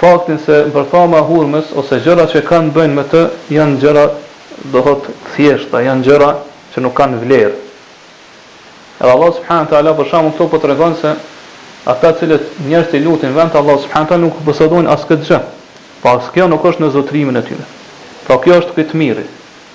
faktin se bërthama e hurmës ose gjërat që kanë të bëjnë me të janë gjëra do thot të thjeshta janë gjëra që nuk kanë vlerë edhe Allahu subhanahu teala për shembull këtu po tregon se ata të cilët njerëzit i lutin vend të Allahut subhanahu teala nuk e posedojnë as këtë gjë pra as kjo nuk është në zotrimin e tyre pra kjo është kitmiri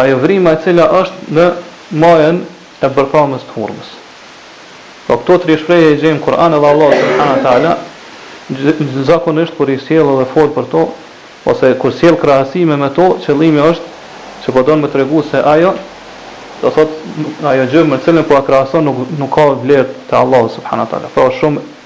Ajo vrima e cila është në majën e bërthamës së hurmës. Po këto tri shprehje i gjejmë Kur'an edhe Allahu subhanahu wa taala zakonisht kur i sjell edhe fol për to ose kur sjell krahasime me to qëllimi është që po don me tregu se ajo do thot ajo gjë me cilën po e krahason nuk nuk ka vlerë te Allahu subhanahu wa taala pra është shumë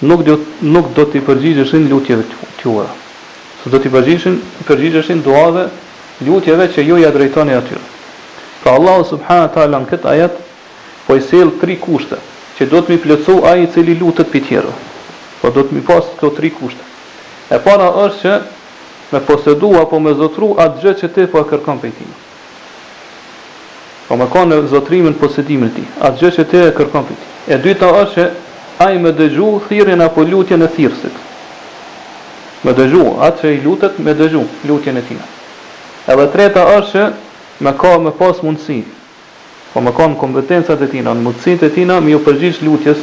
Nuk do nuk do t'i përgjigjëshin lutjeve tuaja. S'do t'i përgjigjëshin përgjigjëshin duave, lutjeve që ju ia drejtoni atyre. Pra Allahu subhanahu wa ta'ala në këtë ajet po i sjell tri kushte që duhet m'i plotësu ai i cili lutet pi tjerëve. Pra duhet m'i pas këto tri kushte. E para është që me posedu apo me zotru atë gjë që ti po e kërkon prej tij. Po me kon në zotrimin posedimin e tij atë gjë që ti e kërkon prej tij. E dyta është që ai me dëgju thirrjen apo lutjen e thirrësit. Me dëgju atë që i lutet me dëgju lutjen e tij. Edhe e treta është që me ka me pas mundësi, po me kon në kompetencat e tij, në mundësitë e tij me ju përgjigj lutjes.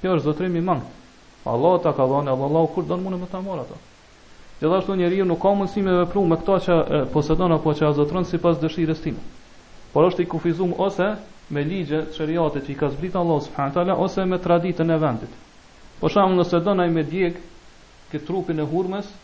Kjo është zotrim i mangët. Allahu ta ka dhënë, edhe Allahu kur don mund me ta marr ato. Gjithashtu njeriu nuk ka mundësi me vepru me këto që i posedon apo që i zotron sipas dëshirës tij. Por është i kufizuar ose me ligje të sheriatit që i ka zbrit Allahu subhanahu taala ose me traditën e vendit. Për shembull, nëse don ai me djeg këtë trupin e hurmës,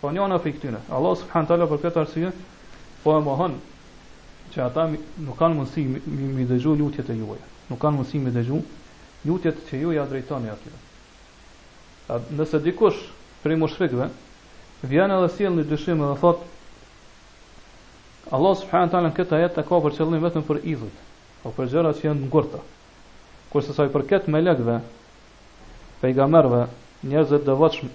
Po njëna prej këtyre. Allah subhanahu taala për këtë arsye po e mohon që ata nuk kanë mundësi mi, mi, mi dëgju lutjet e juaja. Nuk kanë mundësi mi dëgju lutjet që ju ja drejtoni aty. A nëse dikush prej mushrikëve vjen edhe sjell një dyshim dhe thot Allah subhanahu taala në këtë ajet e ka për qëllim vetëm për idhujt, apo për gjëra që janë ngurta. Kurse sa i përket melekëve, pejgamberëve, njerëzve të devotshëm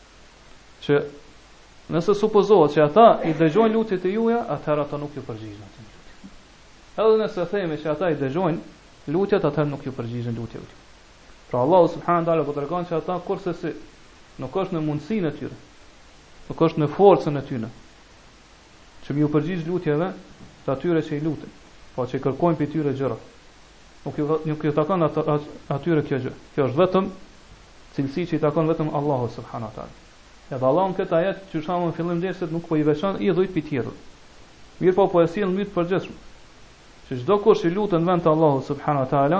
që nëse supozohet që ata i dëgjojnë lutjet e juaja, atëherë ata nuk ju përgjigjen atyre lutjeve. Edhe nëse themi që ata i dëgjojnë lutjet, atëherë nuk ju përgjigjen lutjeve të Pra Allahu subhanahu taala po tregon se ata kurrsesi nuk është në mundësinë e tyre, nuk është në forcën e tyre që m'iu përgjigj lutjeve të atyre që i lutin, pra që i kërkojnë prej tyre gjëra. Nuk ju nuk ju takon atyre kjo gjë. Kjo është vetëm cilësi që i takon vetëm Allahut subhanahu wa taala. Edhe Allahu në këtë ajet që lexum në fillim dersit nuk po i veçon idhujt pi tjerë. Mirpo po e sjell mënyrë t'përgjithshme. Që çdokush që lutet vend të Allahut subhanahu wa taala,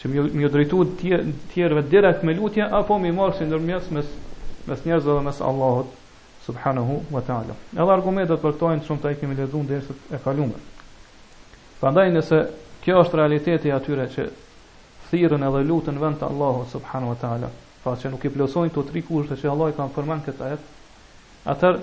Që m'iu drejtu të tjerëve direkt me lutje apo m'i marr si ndërmjetës mes mes njerëzve dhe mes Allahut subhanahu wa taala. Edhe argumentet për këto janë shumë të kemi lexuar në derset e kaluara. Prandaj nëse kjo është realiteti i atyre që thirrën edhe lutën vend të Allahut subhanahu wa taala, pra që nuk i plotësojnë këto tri kushte që Allah i ka përmend këtë ajet, atëherë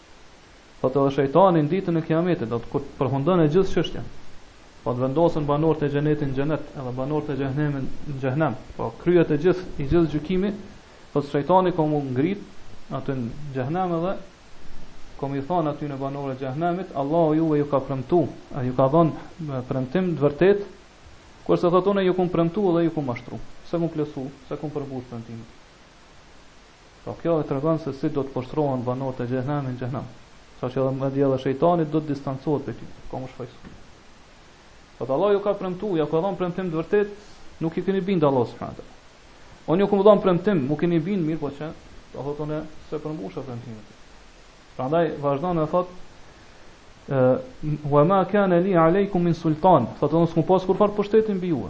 Po thotë edhe shejtani në ditën e kiametit, do të kur të përfundon e gjithë çështja. Po të vendosën banorët e xhenetit në xhenet, edhe banorët e xhehenemit në xhehenem. Po kryhet e gjithë, i gjithë gjykimi, po thotë shejtani ka m'u ngrit, aty në xhehenem edhe, ka me u thonë atyne banorëve xhehenemit, Allahu juve ju ka premtu, a ju ka dhonë premtim të vërtet, kurse thotë unë ju kum premtu edhe ju kum mashtru, s'e kum plotësu, s'e kum përmbush premtimin. Pra kjo e tregon se si do të poshtërohen banorët e xhehenamit në xhehenam. Sa që edhe madje edhe shejtani do të distancohet prej tyre. Ka m'u shfajësu. Thotë Allah ju ka premtu, ju ka dhënë premtim të vërtet, nuk i jeni bind Allah subhanahu taala. Unë ju kam dhënë premtim, m'u keni bind mirëpo që, do thotë unë s'e përmbusha premtimin. Prandaj vazhdon e thotë wa ma kana li aleikum min sultan, thotë unë s'kam pas kurrfarë pushteti mbi ju.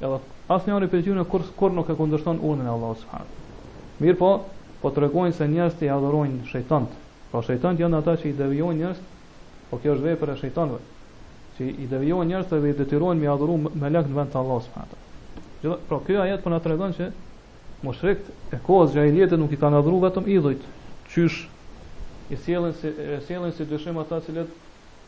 Edhe asnjëri prej tyre kurrë kurrë nuk e kundërshton urdhrin e Allahut subhanahu wa taala. Mirëpo, po tregojnë se njerëzit i adhurojnë shejtanët. Po shejtanët janë ata që i devijojnë njerëzit. Po kjo është vepër e shejtanëve. Që i devijojnë njerëzit dhe i detyrojnë me adhuru melekët në vend të Allahut subhanahu wa taala. Gjithë, pra ky ajet po na tregon se mushrikët e kohës xhahilijete nuk i kanë adhuru vetëm idhujt. Qysh i sjellin si e sjellin si dyshim ata që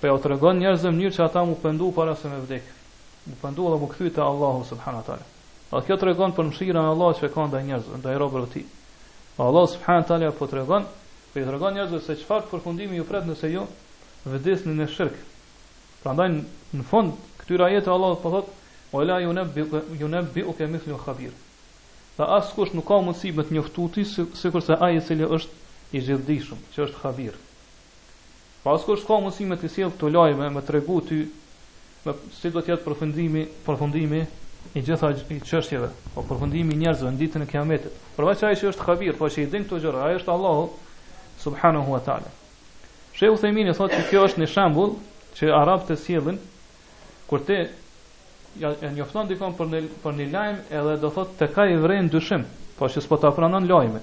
Po jau tregon njerëzve në mënyrë që ata m'u pendu para se me vdekë. M'u pendu dhe m'u kthy te Allahu subhanahu wa taala. Dhe kjo tregon për mëshirën e Allahut që ka ndaj njerëzve, ndaj robërve të tij. Po Allahu subhanahu wa taala po tregon, po i tregon njerëzve se çfarë përfundimi ju pret nëse ju vdisni në shirk. Prandaj në fund këtyre ajeteve Allahu po thotë Wa la junebbi, junebbiuke mithlu khabir. Dhe askush nuk ka mundësi me të njoftu ty, si, sikurse ai i cili është i gjithëdijshëm, që është khabir. Po askush s'ka mundësi me t'i sjellë këto lajme, me të tregu ty me si do të jetë përfundimi, përfundimi i gjitha i çështjeve, po përfundimi i njerëzve në ditën e Kiametit. Përveç ai që është Khabir, po që i din këto gjëra, ai është Allahu subhanahu wa taala. Sheh Uthejmini thotë se kjo është një shembull që arabët e sjellin kur ti ja e njofton dikon për një për një lajm edhe do thotë tek ai vren dyshim, po që s'po ta pranon lajmin.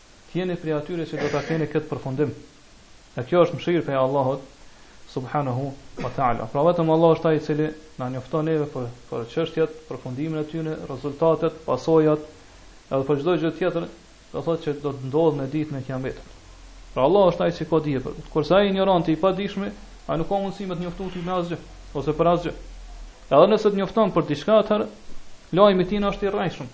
të jeni prej atyre që do ta keni këtë përfundim. Dhe kjo është mëshirë prej Allahut subhanahu wa taala. Pra vetëm Allahu është ai i cili na njofton neve për për çështjet, përfundimin e tyre, rezultatet, pasojat, edhe për çdo gjë tjetër, do thotë që do të ndodhë në ditën e Kiametit. Pra Allahu është ai që ka dije për to. Kurse ai injoranti i padijshëm, ai nuk ka mundësi me të njoftuar ti me asgjë ose për asgjë. Edhe nëse të njofton për diçka atëherë, lajmi i tij është i rrejshëm.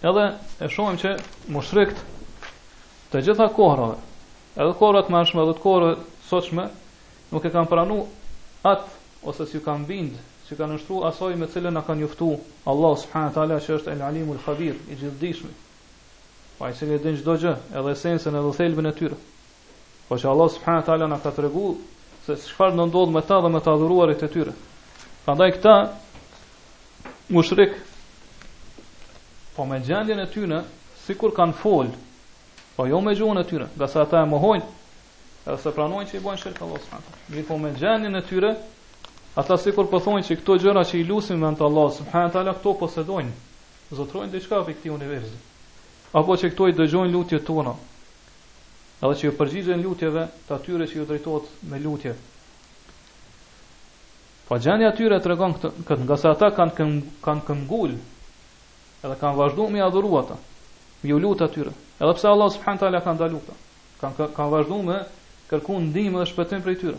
Edhe e shohim që mushrikt të gjitha kohërave, edhe kohërave t'mëhershme dhe të kohërave sotshme, nuk e kanë pranu atë ose s'ju kanë bind, s'ju kanë nënshtru asaj me cilën na ka njoftu Allahu subhanahu wa taala që është El Alimul Khabir, i gjithdijshmi. Pra ai i cili e din çdo gjë, edhe esencën edhe thelbin e tyre. Po që Allah subhanahu taala na ka tregu se çfarë do ndodhë me ta dhe me të adhuruarit e tyre. Prandaj këta mushrik po me gjendjen e tyre sikur kanë fol, po jo me gjuhën e tyre, ngase ata e mohojnë edhe s'e pranojnë që i bojnë shirk Allahut subhanahu taala. Mirëpo me gjendjen e tyre Ata sikur po thonë se këto gjëra që i lusin mënjanë Allahut subhanahu taala këto posedojnë, zotrojnë diçka për këtë univers. Apo që këto i dëgjojnë lutjet tona. edhe që ju përgjigjen lutjeve të atyre që ju drejtohet me lutje. Po gjendja e tyre tregon këtë, këtë ngase ata kanë këm, kanë këmbgul edhe kanë vazhduar me adhuru ata, me ju lut atyre. Edhe pse Allah subhanahu taala ka ndalu ata, kanë kanë vazhduar me kërkuar ndihmë dhe shpëtim prej tyre.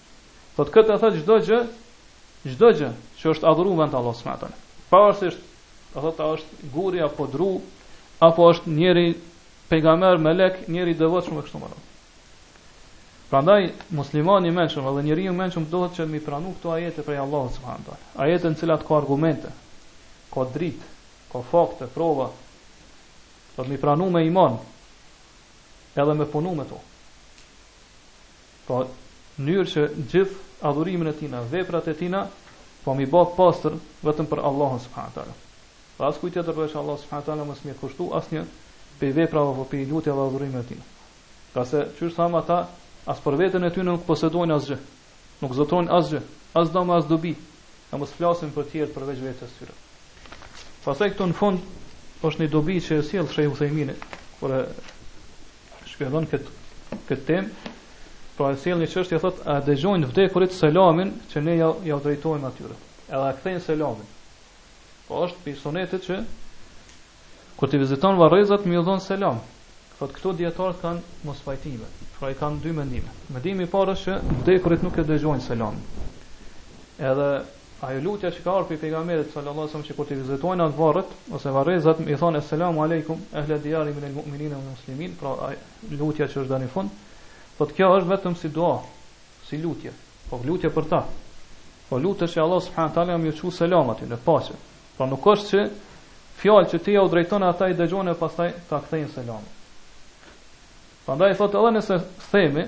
Thot këtë e thot çdo gjë, çdo gjë që është adhuru në vend Allahut subhanahu taala. Pavarësisht, do thotë a është guri apo dru, apo është njeri pejgamber melek, njeri i devotshëm e kështu me radhë. Prandaj muslimani i mençëm dhe njeriu i mençëm duhet që mi pranu këto ajete prej Allahut subhanahu taala. Ajete në cilat ka argumente, ka dritë, ka fakte, prova. Duhet mi pranu me iman, edhe me punu me to. pra në mënyrë që gjithë adhurimin e tina, veprat e tina, po mi ba të pastër vetëm për Allahun subhanu teala. Dhe askujt tjetër përveç Allahut subhanu teala mos mi kushtu asnjë prej veprave apo prej lutjeve dhe adhurimeve të tina. Ngase qysh thamë ata, as për veten e tyre nuk posedojnë asgjë, nuk zotrojnë asgjë, as dëm as dobi, e mos flasim për tjerë përveç vetes tyre. Pastaj këtu në fund është një dobi që e sjell Sheh Uthejmini, kur e shpjegon këtë këtë temë, pra e sjell një çështje thotë a dëgjojnë vdekurit selamin që ne ja ja drejtojmë atyre. Edhe a kthejnë selamin. Po është pi sunetit që kur ti viziton varrezat me dhon selam. Thotë këtu dijetarët kanë mospajtime. Pra i kanë dy mendime. Mendimi i parë është që vdekurit nuk e dëgjojnë selamin. Edhe Ajo lutja që ka ardhur prej Pejgamberit sallallahu alejhi ve sellem që kur t'i vizitojnë atë varret ose varrezat i thonë Eselamu alejkum ehle diyari minel mu'minina wal muslimin, pra lutja që është dalë në fund, thotë kjo është vetëm si dua, si lutje, po lutje për ta. Po lutesh që Allah subhanahu teala me çu selam atyne paqe. Pra nuk është se fjalë që ti jau drejton ata i dëgjojnë e pastaj ta kthejnë selamin. Prandaj thotë edhe nëse themi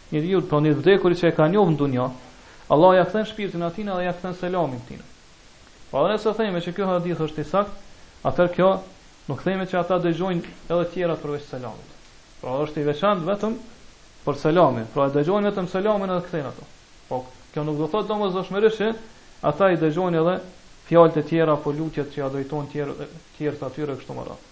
njeriu pranë një të vdekurit që e ka njohur në dunja, Allahu ia kthen shpirtin atij dhe ia kthen selamin tij. Pra dhe nëse themi që ky hadith është i saktë, atëherë kjo nuk themi që ata dëgjojnë edhe të tjerat përveç selamit. Pra është i veçantë vetëm për selamin. Pra e dëgjojnë vetëm selamin edhe kthejnë ato. Po kjo nuk do thotë domosdoshmërisht që ata i dëgjojnë edhe fjalët e tjera apo lutjet që jau drejton tjerë tjerë atyre kështu me radhë.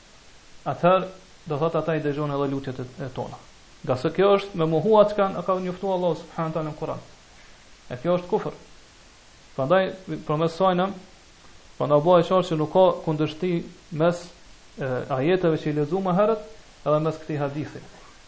atëherë do thotë ata i dëgjojnë edhe lutjet e tona. Ngase kjo është me mohu atë që e ka njoftu Allahu subhanahu taala në Kur'an. E kjo është kufër. Prandaj përmes sajna po na bëhet qartë se nuk ka kundërshti mes ajeteve që i lexuam më herët edhe mes këtij hadithi.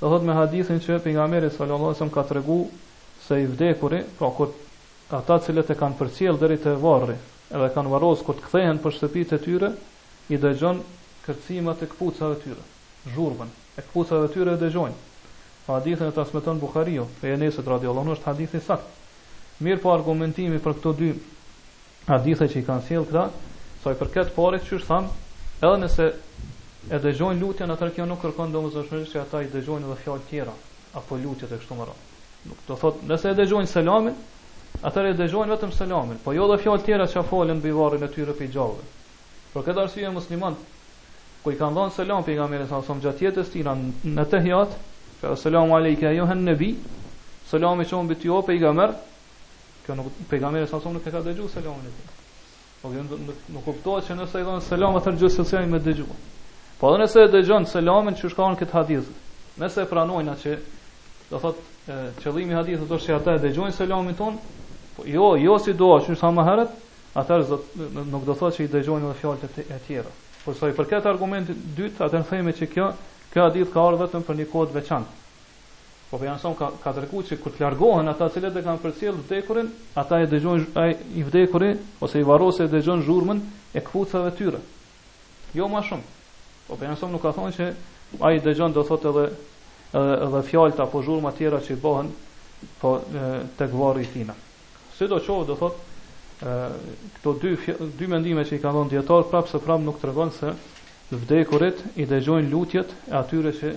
Do thot me hadithin që pejgamberi sallallahu alaihi wasallam ka tregu se i vdekuri, pra kur ata të cilët e kanë përcjell deri te varri, edhe e kanë varros kur të kthehen për shtëpitë e tyre, i dëgjon kërcimat e këpucave të tyre, zhurmën e këpucave të tyre e dëgjojnë. Pra hadithin e transmeton Buhariu, prej Enesit radiallahu anhu, është hadith i saktë. Mirpo argumentimi për këto dy hadithe që i kanë sjellë këta, sa i përket të parit, qysh thamë, edhe nëse e dëgjojnë lutjen, atëherë kjo nuk kërkon domosdoshmërisht që ata i dëgjojnë edhe fjalë tjera apo lutjet e kështu me radhë. Nuk do thotë, nëse e dëgjojnë selamin, atëherë e dëgjojnë vetëm selamin, po jo edhe fjalë tjera që folën mbi varrin e tyre prej të gjallëve. Për këtë arsye muslimanët kur i kanë dhënë selam pejgamberit salasem gjatë jetës tij në tehijat, eselamu alejke ayyuhan nabi, selamu qoftë mbi ty o pejgamber, Kjo nuk pejgamberi sa nuk e ka dëgju selamin e tij. Po kjo nuk, nuk kuptohet që nëse i jep selam atëherë se ai më dëgju. Po edhe nëse e dëgjon selamin qysh ka në këtë hadith. Nëse e pranojmë atë që do thot e, qëllimi i hadithit është që ata e dëgjojnë selamin tonë, po jo, jo si dua, qysh thamë më herët, atëherë nuk do thotë që i dëgjojnë edhe fjalët e tjera. Por sa i përket argumentit të dytë, atëherë themi që kjo kjo hadith ka ardhur vetëm për një kohë të veçantë. Po për janë ka, ka tregu që kur të largohen ata të cilët e kanë përcjellë të vdekurin, ata e dëgjojnë ai i vdekuri, ose i varrosuri e dëgjon zhurmën e këpucave të tyre. Jo ma shumë. Po për janë nuk ka thonë që ai i dëgjon do thotë edhe, edhe, edhe fjalët apo zhurma tjera që bëhen po, tek varri i tina. Sidoqoftë do thotë, këto dy, dy mendime që i kanë thonë dijetarët prapë se prapë nuk tregojnë se të vdekurit i dëgjojnë lutjet e atyre që